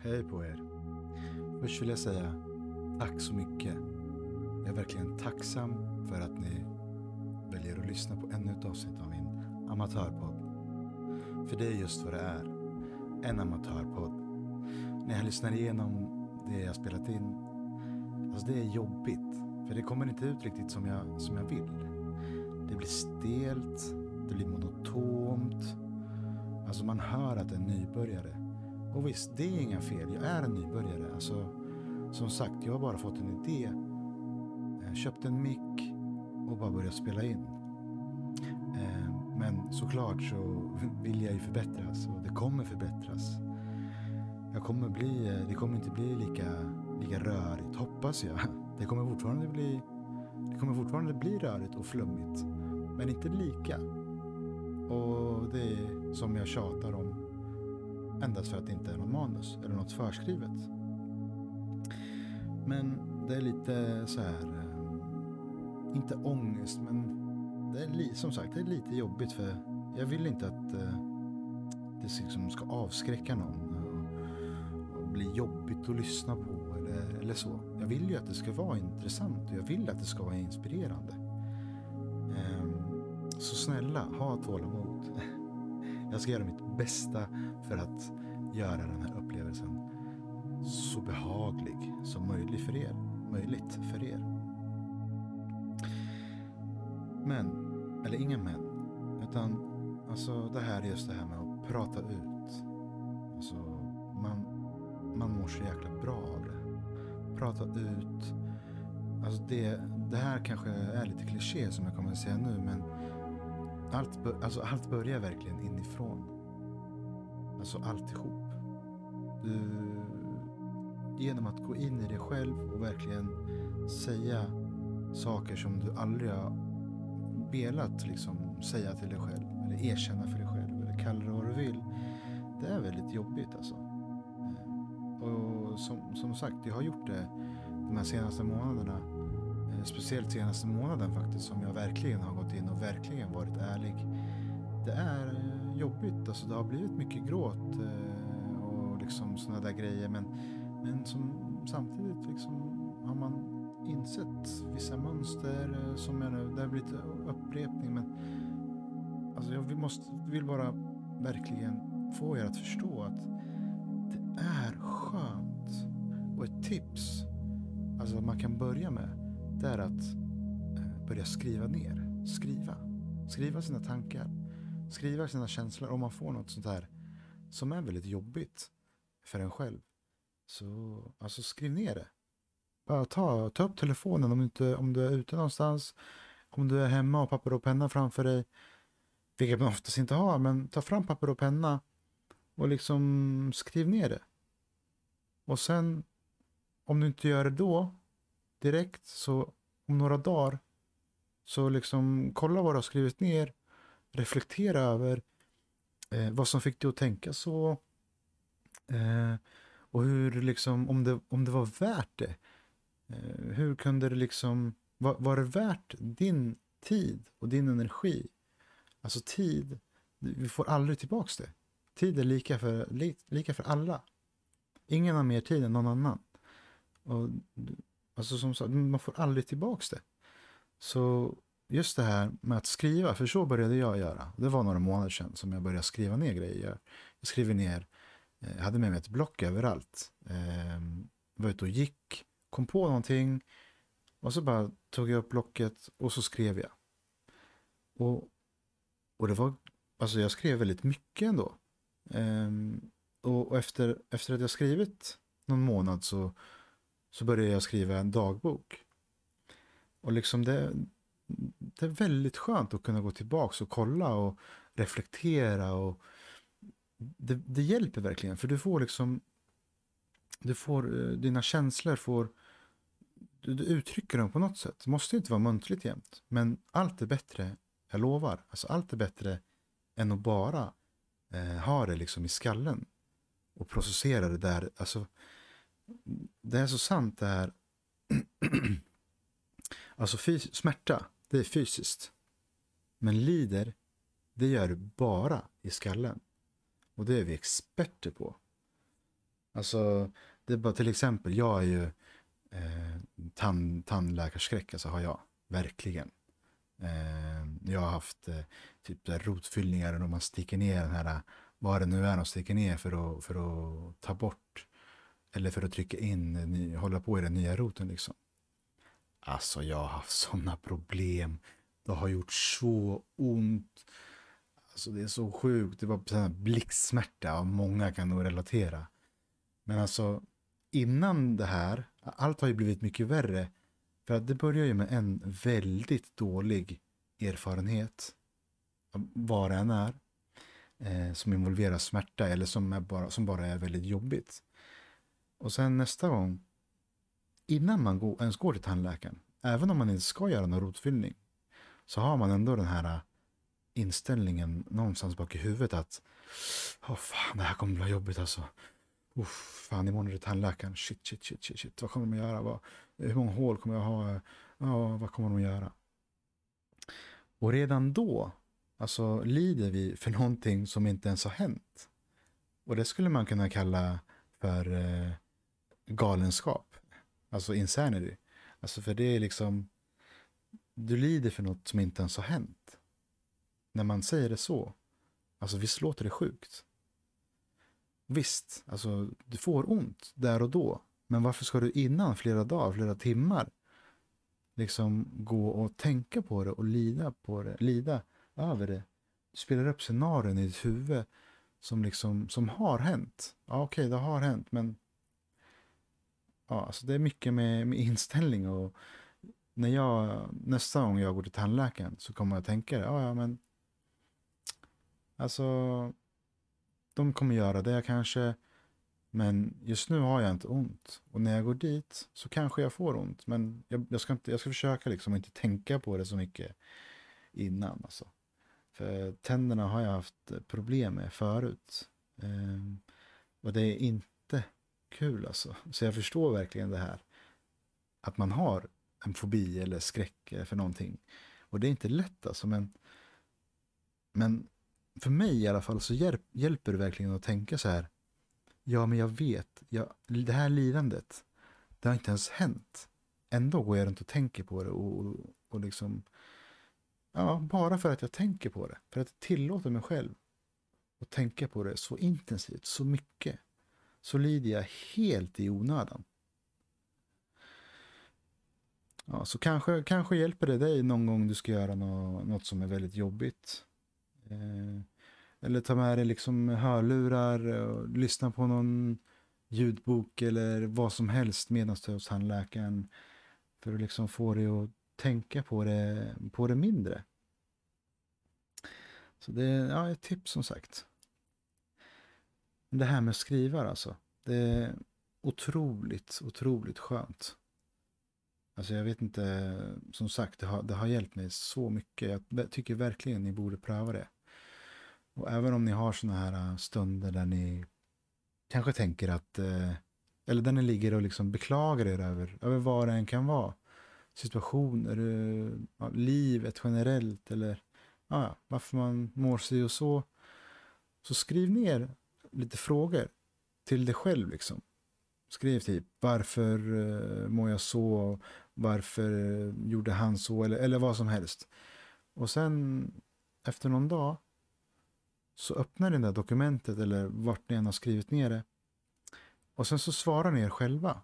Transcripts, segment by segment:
Hej på er. Först vill jag säga tack så mycket. Jag är verkligen tacksam för att ni väljer att lyssna på ännu ett avsnitt av min amatörpodd. För det är just vad det är. En amatörpodd. När jag lyssnar igenom det jag spelat in. Alltså det är jobbigt. För det kommer inte ut riktigt som jag, som jag vill. Det blir stelt. Det blir monotont. Alltså man hör att det är en nybörjare. Och visst, det är inga fel. Jag är en nybörjare. Alltså, som sagt, jag har bara fått en idé. Eh, jag köpte en mick och bara börjat spela in. Eh, men såklart så vill jag ju förbättras och det kommer förbättras. Jag kommer bli, eh, det kommer inte bli lika, lika rörigt, hoppas jag. Det kommer fortfarande bli, det kommer fortfarande bli rörigt och flummigt. Men inte lika. Och det är som jag tjatar om endast för att det inte är något manus eller något förskrivet. Men det är lite så här, eh, inte ångest men det är som sagt det är lite jobbigt för jag vill inte att eh, det liksom ska avskräcka någon och, bli jobbigt att lyssna på eller, eller så. Jag vill ju att det ska vara intressant och jag vill att det ska vara inspirerande. Ehm, så snälla, ha tålamod. Jag ska göra mitt bästa för att göra den här upplevelsen så behaglig som möjligt för er. Möjligt för er. Men, eller inga men, utan alltså det här är just det här med att prata ut. Alltså, man, man mår så jäkla bra av det. Prata ut. Alltså det, det här kanske är lite kliché som jag kommer att säga nu, men allt, bör- alltså allt börjar verkligen inifrån. Alltså alltihop. Du, genom att gå in i dig själv och verkligen säga saker som du aldrig har velat liksom säga till dig själv. Eller erkänna för dig själv. Eller kalla det vad du vill. Det är väldigt jobbigt alltså. Och som, som sagt, jag har gjort det de här senaste månaderna. Eh, speciellt senaste månaden faktiskt som jag verkligen har gått in och verkligen varit ärlig. Det är eh, jobbigt, alltså det har blivit mycket gråt eh, och liksom sådana där grejer. Men, men som, samtidigt liksom har man insett vissa mönster som jag nu, det har blivit upprepning. Men alltså jag vill, måste, vill bara verkligen få er att förstå att det är skönt. Och ett tips, alltså man kan börja med, det är att eh, börja skriva ner. Skriva. Skriva sina tankar. Skriva sina känslor. Om man får något sånt här som är väldigt jobbigt för en själv. Så alltså skriv ner det. Bara ta, ta upp telefonen om du, inte, om du är ute någonstans. Om du är hemma och papper och penna framför dig. Vilket man oftast inte har. Men ta fram papper och penna. Och liksom skriv ner det. Och sen om du inte gör det då direkt så om några dagar så liksom kolla vad du har skrivit ner. Reflektera över eh, vad som fick dig att tänka så. Eh, och hur liksom, om det, om det var värt det. Eh, hur kunde det liksom, var, var det värt din tid och din energi? Alltså tid, vi får aldrig tillbaks det. Tid är lika för, li, lika för alla. Ingen har mer tid än någon annan. Och, alltså som sagt, man får aldrig tillbaks det. Så just det här med att skriva, för så började jag göra. Det var några månader sedan som jag började skriva ner grejer. Jag, skriver ner, eh, jag hade med mig ett block överallt. Eh, var ute och gick, kom på någonting och så bara tog jag upp blocket och så skrev jag. Och, och det var, alltså jag skrev väldigt mycket ändå. Ehm, och, och efter, efter att jag skrivit någon månad så, så började jag skriva en dagbok. Och liksom det, det är väldigt skönt att kunna gå tillbaka och kolla och reflektera. och det, det hjälper verkligen för du får liksom du får, eh, dina känslor får du, du uttrycker dem på något sätt. Det måste inte vara muntligt jämt. Men allt är bättre, jag lovar. Alltså allt är bättre än att bara eh, ha det liksom i skallen. Och processera det där. Alltså, det är så sant det här. alltså fys- smärta, det är fysiskt. Men lider, det gör du bara i skallen. Och det är vi experter på. Alltså, det är bara till exempel, jag är ju eh, tand, tandläkarskräck, alltså har jag, verkligen. Eh, jag har haft eh, typ där rotfyllningar och man sticker ner den här, vad det nu är de sticker ner för att, för att ta bort eller för att trycka in, hålla på i den nya roten liksom. Alltså jag har haft sådana problem. Det har gjort så ont. Alltså det är så sjukt. Det var blixtsmärta och många kan nog relatera. Men alltså innan det här, allt har ju blivit mycket värre. För att det börjar ju med en väldigt dålig erfarenhet. Vad det än är. Eh, som involverar smärta eller som, är bara, som bara är väldigt jobbigt. Och sen nästa gång, innan man går, ens går till tandläkaren, även om man inte ska göra någon rotfyllning, så har man ändå den här äh, inställningen någonstans bak i huvudet att Åh oh, fan, det här kommer bli jobbigt alltså. Uff, fan, imorgon är det tandläkaren. Shit, shit, shit, shit, shit. Vad kommer de att göra? Vad, hur många hål kommer jag ha? Ja, vad kommer de att göra? Och redan då, alltså lider vi för någonting som inte ens har hänt. Och det skulle man kunna kalla för eh, galenskap. Alltså insanity. Alltså för det är liksom, du lider för något som inte ens har hänt. När man säger det så, alltså visst låter det sjukt. Visst, alltså du får ont där och då. Men varför ska du innan flera dagar, flera timmar liksom gå och tänka på det och lida på det, lida över det. Du spelar upp scenarion i ditt huvud som liksom, som har hänt. Ja, okej, okay, det har hänt, men ja, alltså det är mycket med, med inställning och när jag, nästa gång jag går till tandläkaren så kommer jag tänka, ja, ja, men alltså, de kommer göra det kanske, men just nu har jag inte ont. Och när jag går dit så kanske jag får ont, men jag, jag ska, inte, jag ska försöka liksom inte tänka på det så mycket innan. Alltså. För tänderna har jag haft problem med förut. Ehm, och det är inte kul alltså. Så jag förstår verkligen det här. Att man har en fobi eller skräck för någonting. Och det är inte lätt alltså. Men, men för mig i alla fall så hjälp, hjälper det verkligen att tänka så här. Ja, men jag vet. Jag, det här lidandet. Det har inte ens hänt. Ändå går jag runt och tänker på det och, och, och liksom Ja, bara för att jag tänker på det. För att jag tillåter mig själv att tänka på det så intensivt, så mycket. Så lider jag helt i onödan. Ja, så kanske, kanske hjälper det dig någon gång du ska göra något, något som är väldigt jobbigt. Eh, eller ta med dig liksom hörlurar och lyssna på någon ljudbok eller vad som helst medan du är hos tandläkaren. För att liksom få dig att tänka på det, på det mindre. Så det är ja, ett tips som sagt. Det här med skrivar alltså. Det är otroligt, otroligt skönt. Alltså jag vet inte, som sagt, det har, det har hjälpt mig så mycket. Jag tycker verkligen ni borde pröva det. Och även om ni har sådana här äh, stunder där ni kanske tänker att, äh, eller där ni ligger och liksom beklagar er över, över vad det än kan vara situationer, äh, ja, livet generellt eller ja, varför man mår sig och så. Så skriv ner lite frågor till dig själv liksom. Skriv typ varför eh, mår jag så? Varför eh, gjorde han så? Eller, eller vad som helst. Och sen efter någon dag så öppnar ni det där dokumentet eller vart ni än har skrivit ner det. Och sen så svarar ni er själva.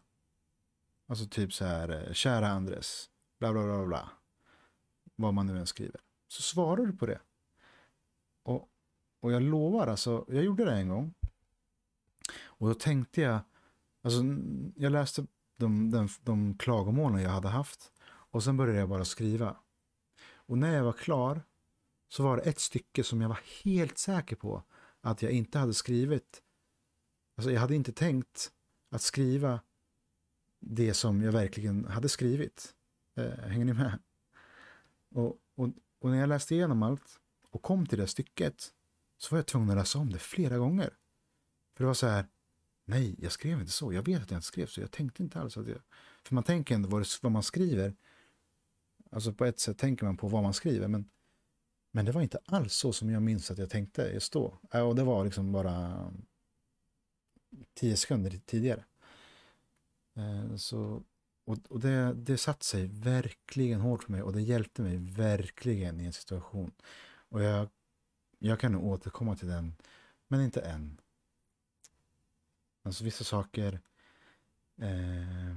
Alltså typ så här, eh, kära Andres, bla bla bla bla. Vad man nu än skriver. Så svarar du på det. Och, och jag lovar, alltså, jag gjorde det en gång. Och då tänkte jag, alltså jag läste de, de, de klagomålen jag hade haft. Och sen började jag bara skriva. Och när jag var klar så var det ett stycke som jag var helt säker på att jag inte hade skrivit. Alltså jag hade inte tänkt att skriva det som jag verkligen hade skrivit. Eh, hänger ni med? Och, och, och, när jag läste igenom allt och kom till det stycket så var jag tvungen att läsa om det flera gånger. För det var så här, nej, jag skrev inte så. Jag vet att jag inte skrev så. Jag tänkte inte alls att jag... För man tänker ändå vad, det, vad man skriver. Alltså på ett sätt tänker man på vad man skriver, men, men det var inte alls så som jag minns att jag tänkte just då. Äh, och det var liksom bara tio sekunder tidigare. Eh, så, och och det, det satt sig verkligen hårt för mig och det hjälpte mig verkligen i en situation. Och jag, jag kan nog återkomma till den, men inte än. Alltså vissa saker, eh,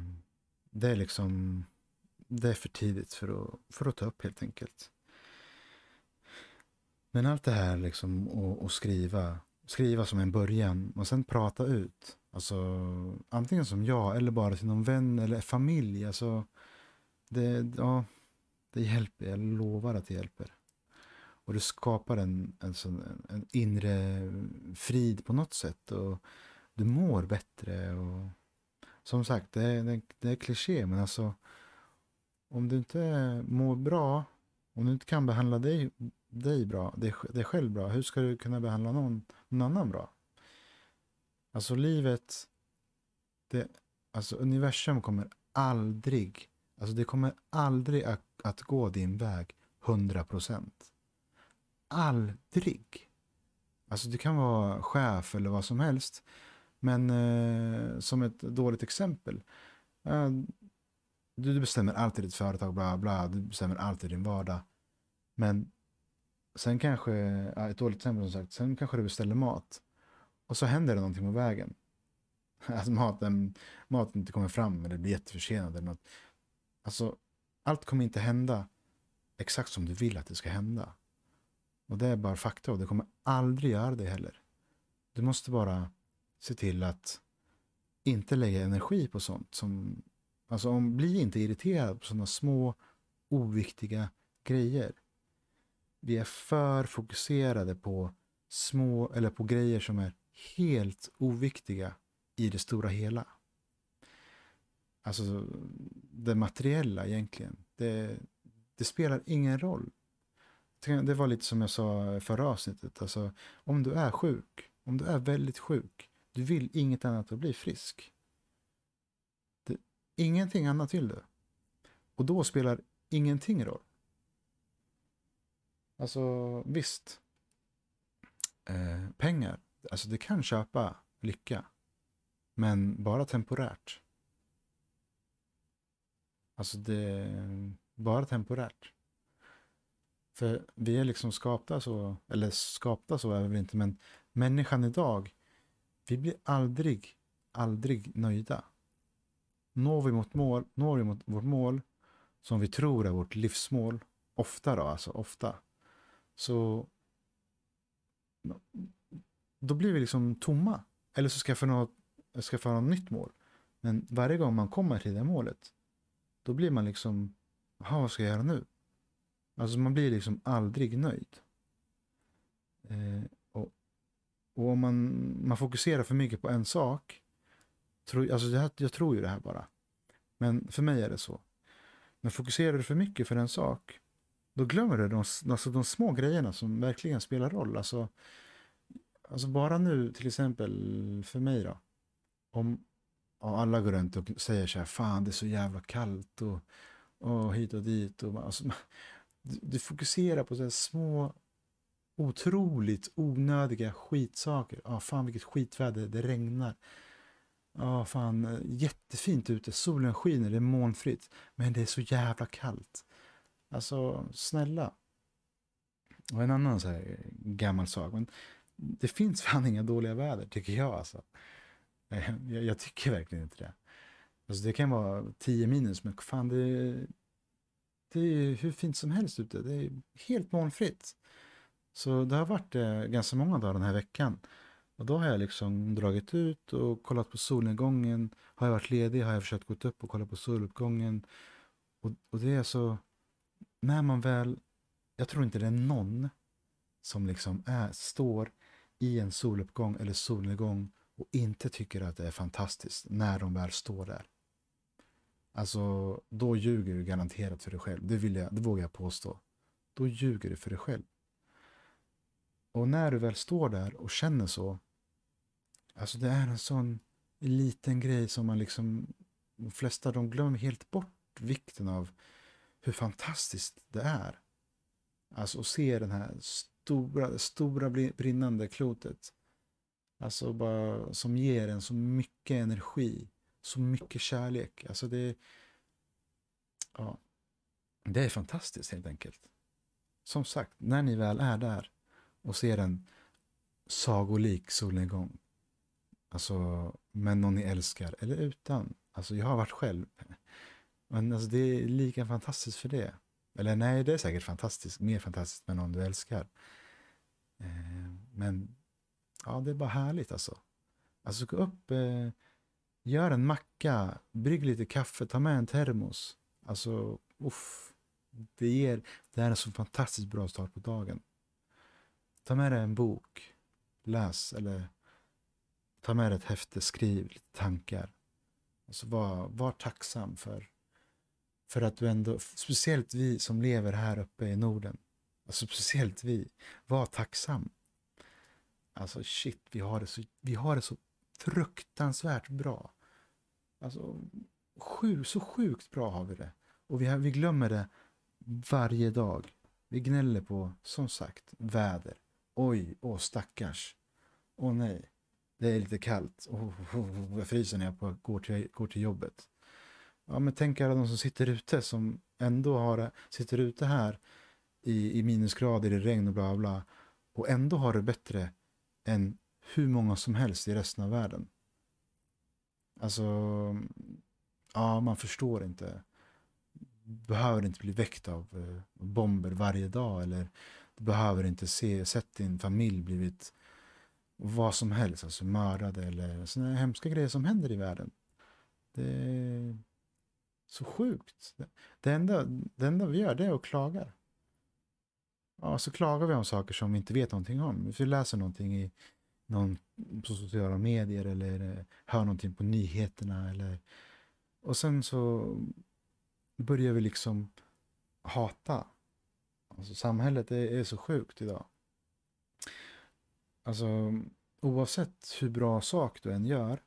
det är liksom, det är för tidigt för att, för att ta upp helt enkelt. Men allt det här liksom att skriva, skriva som en början och sen prata ut. Alltså antingen som jag eller bara till någon vän eller familj. Alltså, det, ja, det hjälper, jag lovar att det hjälper. Och det skapar en, alltså en inre frid på något sätt. Och du mår bättre. Och, som sagt, det är, det, det är kliché men alltså om du inte mår bra, om du inte kan behandla dig, dig bra, dig, dig själv bra, hur ska du kunna behandla någon, någon annan bra? Alltså livet, det, alltså universum kommer aldrig, alltså det kommer aldrig att, att gå din väg 100 procent. Aldrig. Alltså du kan vara chef eller vad som helst. Men eh, som ett dåligt exempel. Eh, du, du bestämmer alltid ditt företag, bla bla. Du bestämmer alltid din vardag. Men sen kanske, ett dåligt exempel som sagt, sen kanske du beställer mat. Och så händer det någonting på vägen. Att maten, maten inte kommer fram eller blir jätteförsenad eller något. Alltså, allt kommer inte hända exakt som du vill att det ska hända. Och det är bara fakta och det kommer aldrig göra det heller. Du måste bara se till att inte lägga energi på sånt som, alltså om, bli inte irriterad på sådana små oviktiga grejer. Vi är för fokuserade på små, eller på grejer som är helt oviktiga i det stora hela. Alltså det materiella egentligen. Det, det spelar ingen roll. Det var lite som jag sa förra avsnittet. Alltså, om du är sjuk, om du är väldigt sjuk, du vill inget annat än att bli frisk. Det, ingenting annat vill du. Och då spelar ingenting roll. Alltså visst, eh, pengar, alltså det kan köpa lycka. Men bara temporärt. Alltså det är bara temporärt. För vi är liksom skapta så, eller skapta så är vi inte, men människan idag, vi blir aldrig, aldrig nöjda. Når vi mot mål, når vi mot vårt mål, som vi tror är vårt livsmål, ofta då, alltså ofta, så då blir vi liksom tomma. Eller så skaffar något, skaffa något nytt mål. Men varje gång man kommer till det målet, då blir man liksom, jaha, vad ska jag göra nu? Alltså man blir liksom aldrig nöjd. Eh, och, och om man, man fokuserar för mycket på en sak, tro, alltså jag, jag tror ju det här bara. Men för mig är det så. Men fokuserar du för mycket för en sak, då glömmer du de, alltså de små grejerna som verkligen spelar roll. Alltså, alltså bara nu till exempel för mig då. Om ja, alla går runt och säger så här, fan det är så jävla kallt och, och hit och dit. Och, alltså, du, fokuserar på så här små otroligt onödiga skitsaker. Ja, fan vilket skitväder, det regnar. Ja, fan jättefint ute, solen skiner, det är molnfritt. Men det är så jävla kallt. Alltså, snälla. Och en annan så här gammal sak. Men det finns fan inga dåliga väder, tycker jag alltså. Eh, jag, jag tycker verkligen inte det. Alltså det kan vara 10 minus, men fan det, det är hur fint som helst ute. Det är helt molnfritt. Så det har varit eh, ganska många dagar den här veckan. Och då har jag liksom dragit ut och kollat på solnedgången. Har jag varit ledig har jag försökt gå upp och kolla på soluppgången. Och, och det är så, när man väl, jag tror inte det är någon som liksom är, står i en soluppgång eller solnedgång och inte tycker att det är fantastiskt när de väl står där. Alltså, då ljuger du garanterat för dig själv. Det, vill jag, det vågar jag påstå. Då ljuger du för dig själv. Och när du väl står där och känner så, alltså det är en sån liten grej som man liksom, de flesta de glömmer helt bort vikten av hur fantastiskt det är. Alltså att se den här stora, stora brinnande klotet Alltså bara som ger en så mycket energi, så mycket kärlek. Alltså det, ja, det är fantastiskt helt enkelt. Som sagt, när ni väl är där och ser en sagolik solnedgång, alltså med någon ni älskar eller utan. Alltså jag har varit själv. Men alltså det är lika fantastiskt för det. Eller nej, det är säkert fantastiskt, mer fantastiskt med någon du älskar. Eh, men ja, det är bara härligt alltså. Alltså gå upp, eh, gör en macka, brygg lite kaffe, ta med en termos. Alltså, uff. Det, ger, det är en så fantastiskt bra start på dagen. Ta med dig en bok, läs eller ta med dig ett häfte, skriv lite tankar. Alltså var, var tacksam för, för att du ändå, speciellt vi som lever här uppe i Norden, alltså speciellt vi, var tacksam. Alltså shit, vi har det så, vi har det så fruktansvärt bra. Alltså sju, så sjukt bra har vi det. Och vi, vi glömmer det varje dag. Vi gnäller på, som sagt, väder. Oj, åh stackars. Åh nej, det är lite kallt. Oh, oh, oh, jag fryser när jag på, går, till, går till jobbet. Ja, men tänk alla de som sitter ute som ändå har, sitter ute här i, i minusgrader, i regn och bla bla. Och ändå har det bättre än hur många som helst i resten av världen. Alltså, ja, man förstår inte behöver inte bli väckt av eh, bomber varje dag eller du behöver inte se, sett din familj blivit vad som helst, alltså mördade eller sådana hemska grejer som händer i världen. Det är så sjukt. Det enda, det enda vi gör det är att klaga. Ja, så klagar vi om saker som vi inte vet någonting om. Vi läser någonting i någon, på sociala medier eller eh, hör någonting på nyheterna eller och sen så börjar vi liksom hata. Alltså samhället är, är så sjukt idag. Alltså oavsett hur bra sak du än gör,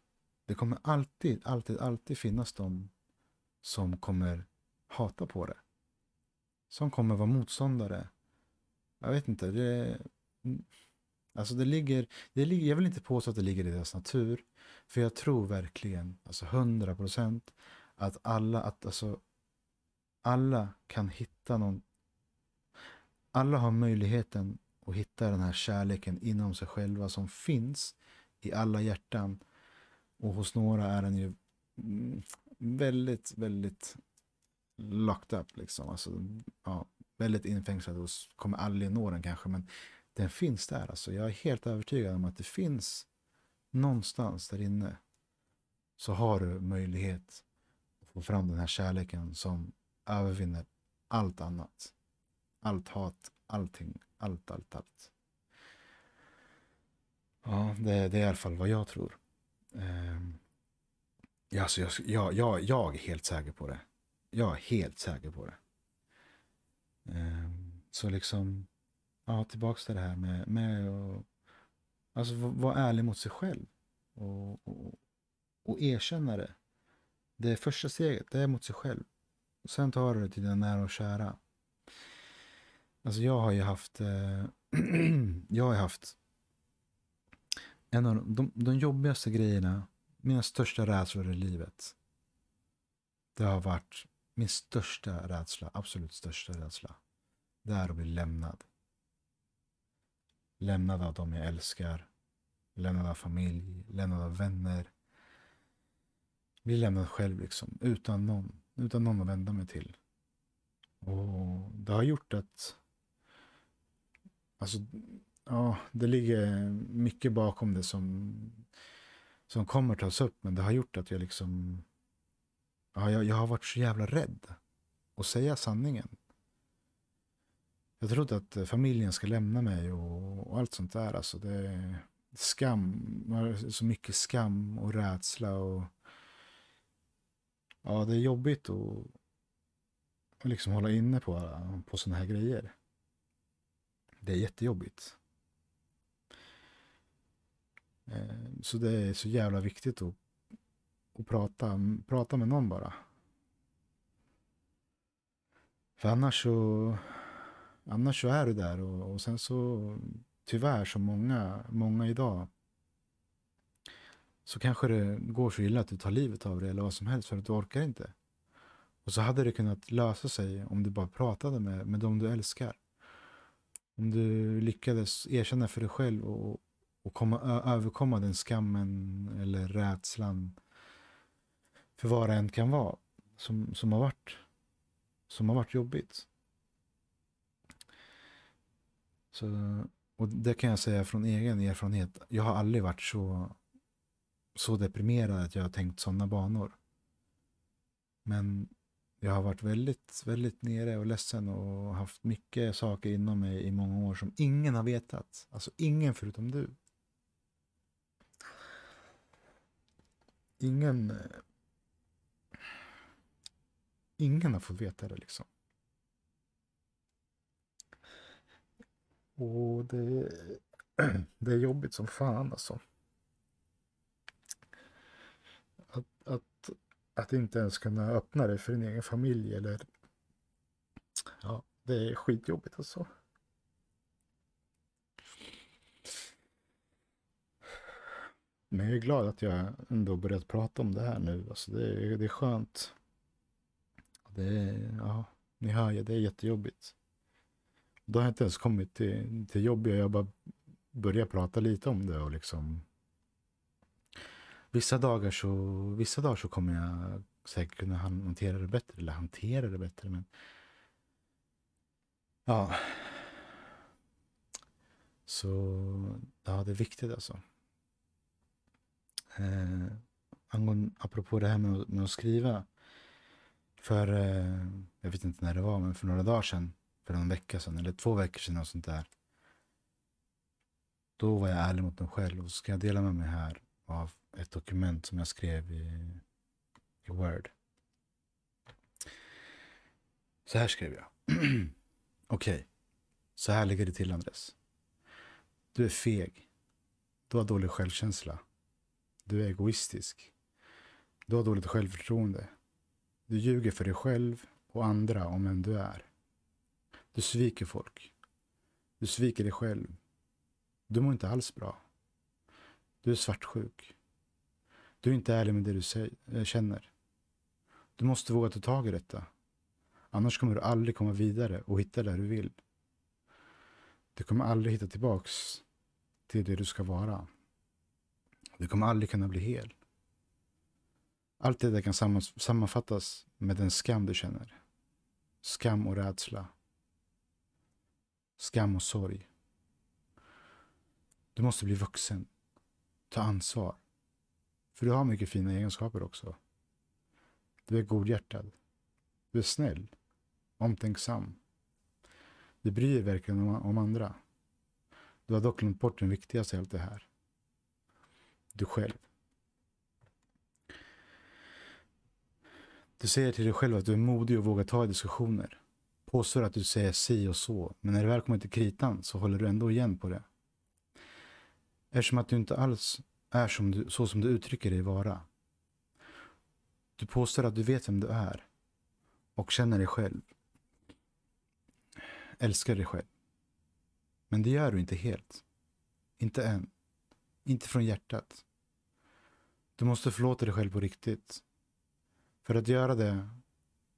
det kommer alltid, alltid, alltid finnas de som kommer hata på det. Som kommer vara motståndare. Jag vet inte, det... Alltså det ligger, det ligger, jag vill inte påstå att det ligger i deras natur. För jag tror verkligen, alltså hundra procent, att alla, att alltså alla kan hitta någon... Alla har möjligheten att hitta den här kärleken inom sig själva som finns i alla hjärtan. Och hos några är den ju mm, väldigt, väldigt locked up liksom. Alltså, ja, väldigt infängslad och kommer aldrig nå den kanske. Men den finns där alltså. Jag är helt övertygad om att det finns någonstans där inne så har du möjlighet att få fram den här kärleken som övervinner allt annat. Allt hat, allting, allt, allt, allt. Ja, det, det är i alla fall vad jag tror. Um, alltså jag, jag, jag, jag är helt säker på det. Jag är helt säker på det. Um, så liksom, ja, tillbaks till det här med, med att alltså, vara ärlig mot sig själv. Och, och, och erkänna det. Det första steget, det är mot sig själv. Och sen tar du det till dina nära och kära. Alltså jag har ju haft, eh, jag har haft en av de, de jobbigaste grejerna, mina största rädslor i livet. Det har varit min största rädsla, absolut största rädsla. Det är att bli lämnad. Lämnad av dem jag älskar. Lämnad av familj, lämnad av vänner. Bli lämnad själv liksom, utan någon utan någon att vända mig till. Och det har gjort att Alltså, ja, det ligger mycket bakom det som, som kommer tas upp. Men det har gjort att jag liksom, ja, jag, jag har varit så jävla rädd att säga sanningen. Jag tror inte att eh, familjen ska lämna mig och, och allt sånt där. Alltså det är skam, så mycket skam och rädsla och ja, det är jobbigt att, att liksom hålla inne på, på sådana här grejer. Det är jättejobbigt. Eh, så det är så jävla viktigt att, att prata, prata med någon bara. För annars så, annars så är du där och, och sen så tyvärr så många, många idag så kanske det går så illa att du tar livet av dig eller vad som helst för att du orkar inte. Och så hade det kunnat lösa sig om du bara pratade med, med dem du älskar. Om du lyckades erkänna för dig själv och, och komma, överkomma den skammen eller rädslan för vad det än kan vara som, som, har, varit, som har varit jobbigt. Så, och det kan jag säga från egen erfarenhet. Jag har aldrig varit så, så deprimerad att jag har tänkt sådana banor. Men jag har varit väldigt, väldigt nere och ledsen och haft mycket saker inom mig i många år som ingen har vetat. Alltså ingen förutom du. Ingen... Eh, ingen har fått veta det liksom. Och det, det är jobbigt som fan alltså. Att, att, att inte ens kunna öppna det för din egen familj eller... Ja, det är skitjobbigt alltså. Men jag är glad att jag ändå börjat prata om det här nu. Alltså det, är, det är skönt. Det är, ja, ni hör ju, det är jättejobbigt. Då har jag inte ens kommit till, till jobb. Jag har bara börjat prata lite om det och liksom. Vissa dagar så, vissa dagar så kommer jag säkert kunna hantera det bättre. Eller hantera det bättre. Men ja. Så ja, det är viktigt alltså. Eh, angående, apropå det här med, med att skriva. För, eh, jag vet inte när det var, men för några dagar sedan för någon vecka sedan, eller två veckor sedan och sånt där. Då var jag ärlig mot mig själv och så ska jag dela med mig här av ett dokument som jag skrev i, i Word. Så här skrev jag. Okej, okay. så här ligger det till Andres. Du är feg. Du har dålig självkänsla. Du är egoistisk. Du har dåligt självförtroende. Du ljuger för dig själv och andra om vem du är. Du sviker folk. Du sviker dig själv. Du mår inte alls bra. Du är svartsjuk. Du är inte ärlig med det du säger, eh, känner. Du måste våga ta tag i detta. Annars kommer du aldrig komma vidare och hitta där du vill. Du kommer aldrig hitta tillbaks till det du ska vara. Du kommer aldrig kunna bli hel. Allt det där kan sammanfattas med den skam du känner. Skam och rädsla skam och sorg. Du måste bli vuxen. Ta ansvar. För du har mycket fina egenskaper också. Du är godhjärtad. Du är snäll. Omtänksam. Du bryr dig verkligen om, om andra. Du har dock glömt bort den viktigaste i allt det här. Du själv. Du säger till dig själv att du är modig och vågar ta diskussioner påstår att du säger si och så, men när det väl kommer till kritan så håller du ändå igen på det. Eftersom att du inte alls är som du, så som du uttrycker dig vara. Du påstår att du vet vem du är och känner dig själv. Älskar dig själv. Men det gör du inte helt. Inte än. Inte från hjärtat. Du måste förlåta dig själv på riktigt. För att göra det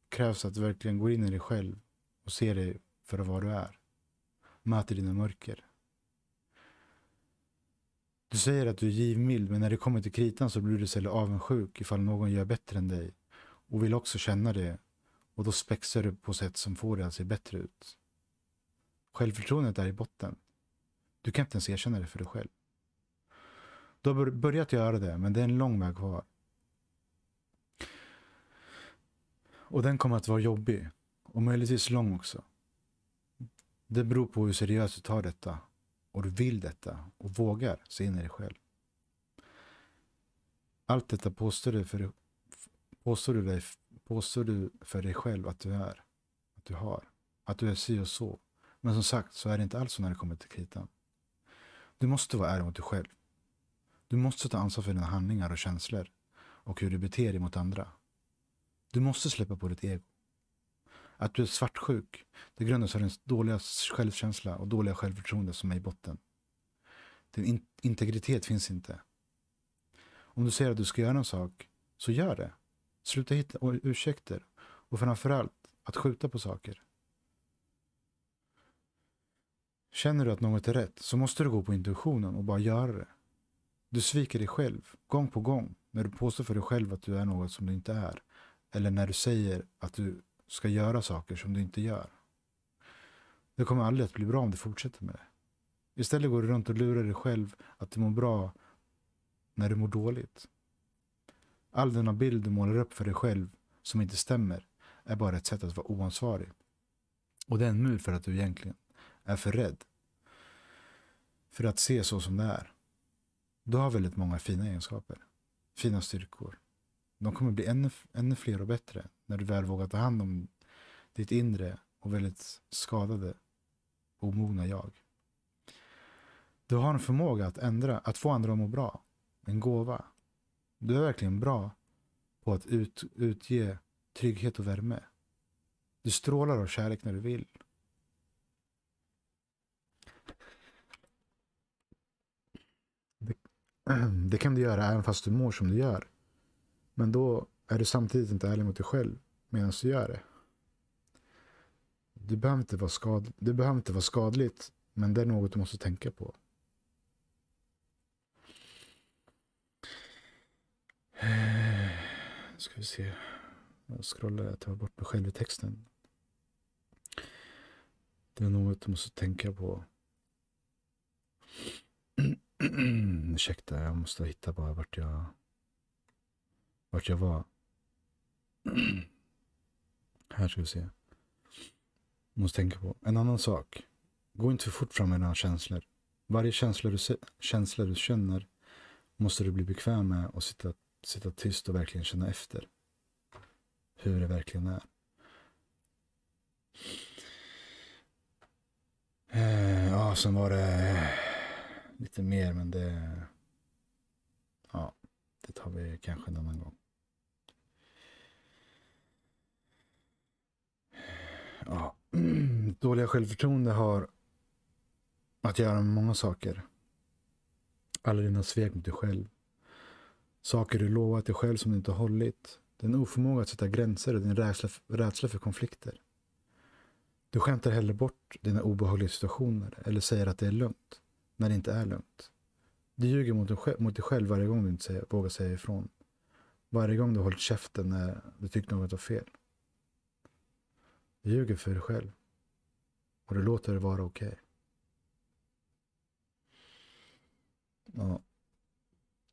krävs att du verkligen går in i dig själv och ser dig för vad du är. Möter dina mörker. Du säger att du är givmild, men när det kommer till kritan så blir du istället avundsjuk ifall någon gör bättre än dig och vill också känna det och då spexar du på sätt som får dig att se bättre ut. Självförtroendet är i botten. Du kan inte ens erkänna det för dig själv. Du har börjat göra det, men det är en lång väg kvar. Och den kommer att vara jobbig. Och möjligtvis lång också. Det beror på hur seriöst du tar detta och du vill detta och vågar se in i dig själv. Allt detta påstår du, för, påstår, du dig, påstår du för dig själv att du är, att du har, att du är si och så. Men som sagt så är det inte alls så när det kommer till kritan. Du måste vara ärlig mot dig själv. Du måste ta ansvar för dina handlingar och känslor och hur du beter dig mot andra. Du måste släppa på ditt ego. Att du är svartsjuk, det grundas av din dåliga självkänsla och dåliga självförtroende som är i botten. Din in integritet finns inte. Om du säger att du ska göra en sak, så gör det. Sluta hitta ursäkter. Och framförallt, att skjuta på saker. Känner du att något är rätt så måste du gå på intuitionen och bara göra det. Du sviker dig själv, gång på gång, när du påstår för dig själv att du är något som du inte är. Eller när du säger att du ska göra saker som du inte gör. Det kommer aldrig att bli bra om du fortsätter med det. Istället går du runt och lurar dig själv att du mår bra när du mår dåligt. All denna bild du målar upp för dig själv som inte stämmer är bara ett sätt att vara oansvarig. Och det är en mur för att du egentligen är för rädd för att se så som det är. Du har väldigt många fina egenskaper, fina styrkor. De kommer bli ännu, ännu fler och bättre när du väl vågar ta hand om ditt inre och väldigt skadade, omogna jag. Du har en förmåga att ändra, att få andra att må bra. En gåva. Du är verkligen bra på att ut, utge trygghet och värme. Du strålar av kärlek när du vill. Det, det kan du göra även fast du mår som du gör. Men då är du samtidigt inte ärlig mot dig själv medan du gör det. Det behöver inte vara, skad, det behöver inte vara skadligt, men det är något du måste tänka på. Nu ska vi se. Jag scrollar, jag tar bort mig själv i texten. Det är något du måste tänka på. Ursäkta, jag måste hitta bara vart jag, vart jag var. Här ska vi se. Måste tänka på. En annan sak. Gå inte för fort fram med dina känslor. Varje känsla du, känsla du känner måste du bli bekväm med och sitta, sitta tyst och verkligen känna efter. Hur det verkligen är. Eh, ja, sen var det lite mer, men det... Ja, det tar vi kanske en annan gång. Ja, mm, dåliga självförtroende har att göra med många saker. Alla dina svek mot dig själv. Saker du lovat dig själv som du inte hållit. Din oförmåga att sätta gränser och din rädsla, rädsla för konflikter. Du skämtar hellre bort dina obehagliga situationer eller säger att det är lugnt när det inte är lugnt. Du ljuger mot dig, själv, mot dig själv varje gång du inte säger, vågar säga ifrån. Varje gång du hållit käften när du tyckte något var fel. Du ljuger för dig själv. Och du låter det vara okej. Okay. Ja.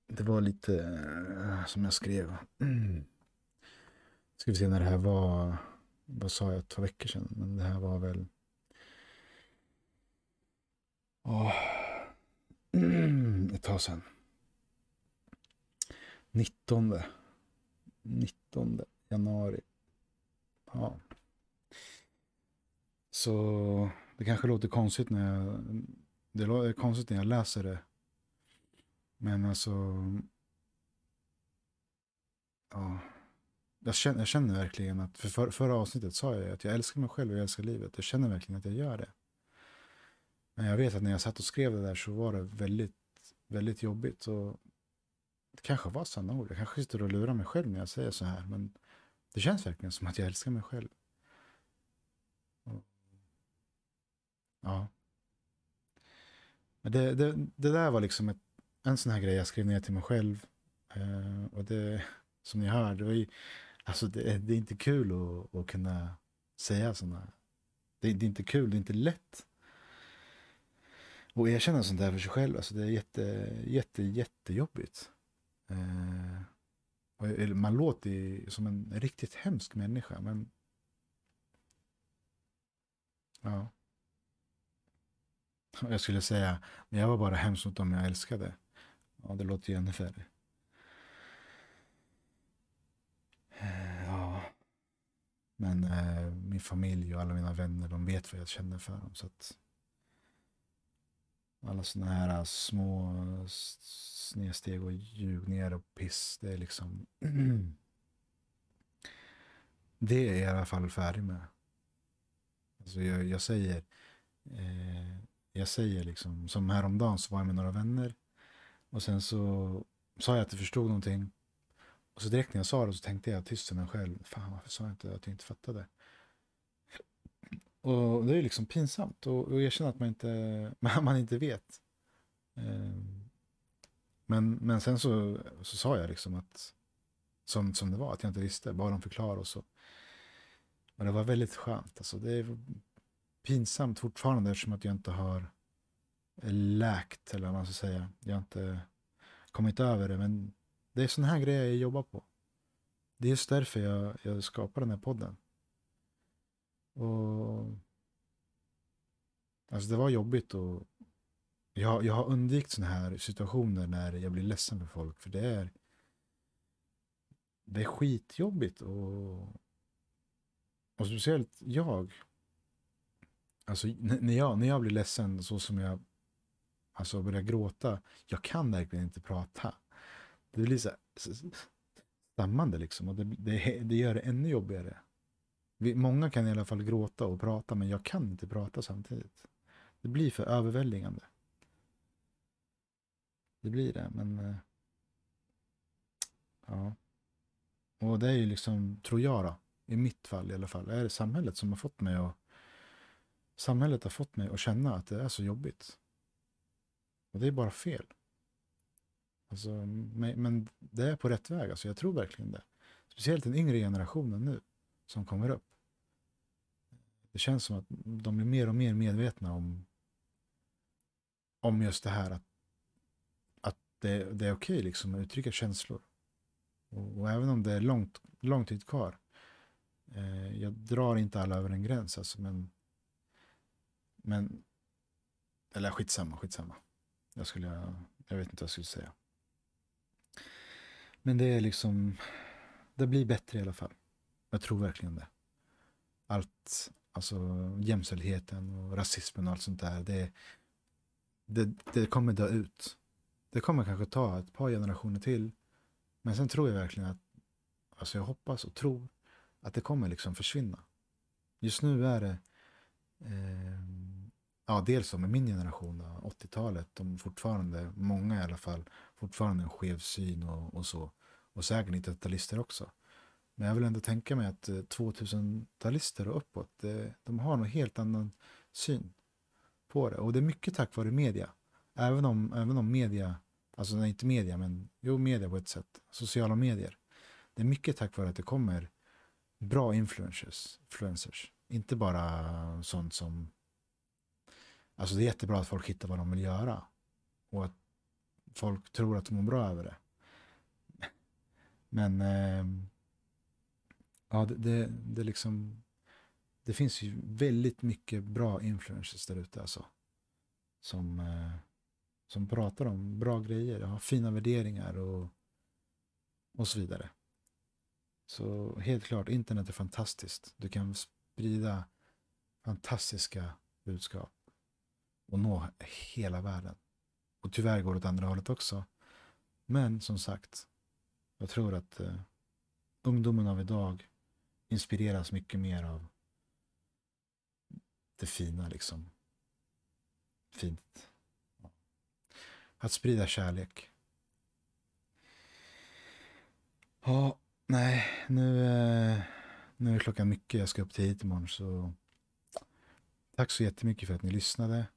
Det var lite eh, som jag skrev. Ska vi se när det här var. Vad sa jag? Två veckor sedan. Men det här var väl. Åh. Ett tag sedan. 19. 19 januari. Ja. Så det kanske låter konstigt när jag, det låter konstigt när jag läser det. Men alltså, ja. Jag känner, jag känner verkligen att, för, för förra avsnittet sa jag att jag älskar mig själv och jag älskar livet. Jag känner verkligen att jag gör det. Men jag vet att när jag satt och skrev det där så var det väldigt, väldigt jobbigt. Och det kanske var sanna ord. Jag kanske sitter och lurar mig själv när jag säger så här. Men det känns verkligen som att jag älskar mig själv. Ja. Men det, det, det där var liksom ett, en sån här grej jag skrev ner till mig själv. Eh, och det, som ni hör, det var ju, alltså det, det är inte kul att, att kunna säga sådana. Det, det är inte kul, det är inte lätt. Och erkänna sånt där för sig själv, alltså det är jätte, jätte, jättejobbigt. Eh, och man låter ju som en riktigt hemsk människa, men ja. Jag skulle säga, men jag var bara hemskt mot dem jag älskade. Ja, det låter ju ännu värre. Eh, ja. Men eh, min familj och alla mina vänner, de vet vad jag känner för dem. Så att alla sådana här små snedsteg och ljugningar och piss, det är liksom... det är jag i alla fall färdig med. Alltså jag, jag säger... Eh, jag säger liksom, som häromdagen så var jag med några vänner. Och sen så sa jag att jag förstod någonting. Och så direkt när jag sa det så tänkte jag tyst till mig själv. Fan varför sa jag inte att jag inte fattade? Och det är liksom pinsamt och, och erkänna att man inte, man inte vet. Ehm, men, men sen så, så sa jag liksom att som, som det var, att jag inte visste, bara de förklarade och så. Och det var väldigt skönt. Alltså det pinsamt fortfarande eftersom att jag inte har eh, läkt, eller vad man ska säga. Jag har inte kommit över det, men det är sådana här grejer jag jobbar på. Det är just därför jag, jag skapar den här podden. Och Alltså det var jobbigt och jag, jag har undvikit sådana här situationer när jag blir ledsen för folk. För det är det är skitjobbigt och, och speciellt jag. Alltså när jag, när jag blir ledsen så som jag alltså börjar gråta. Jag kan verkligen inte prata. Det blir så stammande liksom och det, det, det gör det ännu jobbigare. Vi, många kan i alla fall gråta och prata men jag kan inte prata samtidigt. Det blir för överväldigande. Det blir det, men... Eh, ja. Och det är ju liksom, tror jag då, i mitt fall i alla fall, är det samhället som har fått mig att... Samhället har fått mig att känna att det är så jobbigt. Och det är bara fel. Alltså, men det är på rätt väg, alltså jag tror verkligen det. Speciellt den yngre generationen nu, som kommer upp. Det känns som att de blir mer och mer medvetna om om just det här att, att det, det är okej liksom att uttrycka känslor. Och, och, även om det är långt, lång tid kvar. Eh, jag drar inte alla över en gräns alltså, men men eller skitsamma, skitsamma. Jag skulle, jag vet inte vad jag skulle säga. Men det är liksom, det blir bättre i alla fall. Jag tror verkligen det. Allt, alltså jämställdheten och rasismen och allt sånt där, det, det, det kommer dö ut. Det kommer kanske ta ett par generationer till. Men sen tror jag verkligen att, alltså jag hoppas och tror att det kommer liksom försvinna. Just nu är det, eh, ja dels med min generation, 80-talet, de fortfarande, många i alla fall, fortfarande en skev syn och, och så. Och säkert 90-talister också. Men jag vill ändå tänka mig att eh, 2000-talister och uppåt, de har nog helt annan syn på det. Och det är mycket tack vare media. Även om, även om media, alltså nej, inte media, men jo, media på ett sätt. Sociala medier. Det är mycket tack vare att det kommer bra influencers. influencers. Inte bara sånt som... Alltså det är jättebra att folk hittar vad de vill göra. Och att folk tror att de mår bra över det. Men... Eh, ja, det, det, det liksom det finns ju väldigt mycket bra influencers där ute alltså. Som, eh, som pratar om bra grejer, har fina värderingar och, och så vidare. Så helt klart, internet är fantastiskt. Du kan sprida fantastiska budskap och nå hela världen. Och tyvärr går det åt andra hållet också. Men som sagt, jag tror att eh, ungdomen av idag inspireras mycket mer av det fina liksom. Fint. Att sprida kärlek. Ja, nej, nu, eh, nu är klockan mycket. Jag ska upp tidigt imorgon så tack så jättemycket för att ni lyssnade.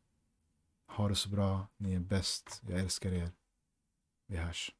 Ha det så bra. Ni är bäst. Jag älskar er. Vi hörs.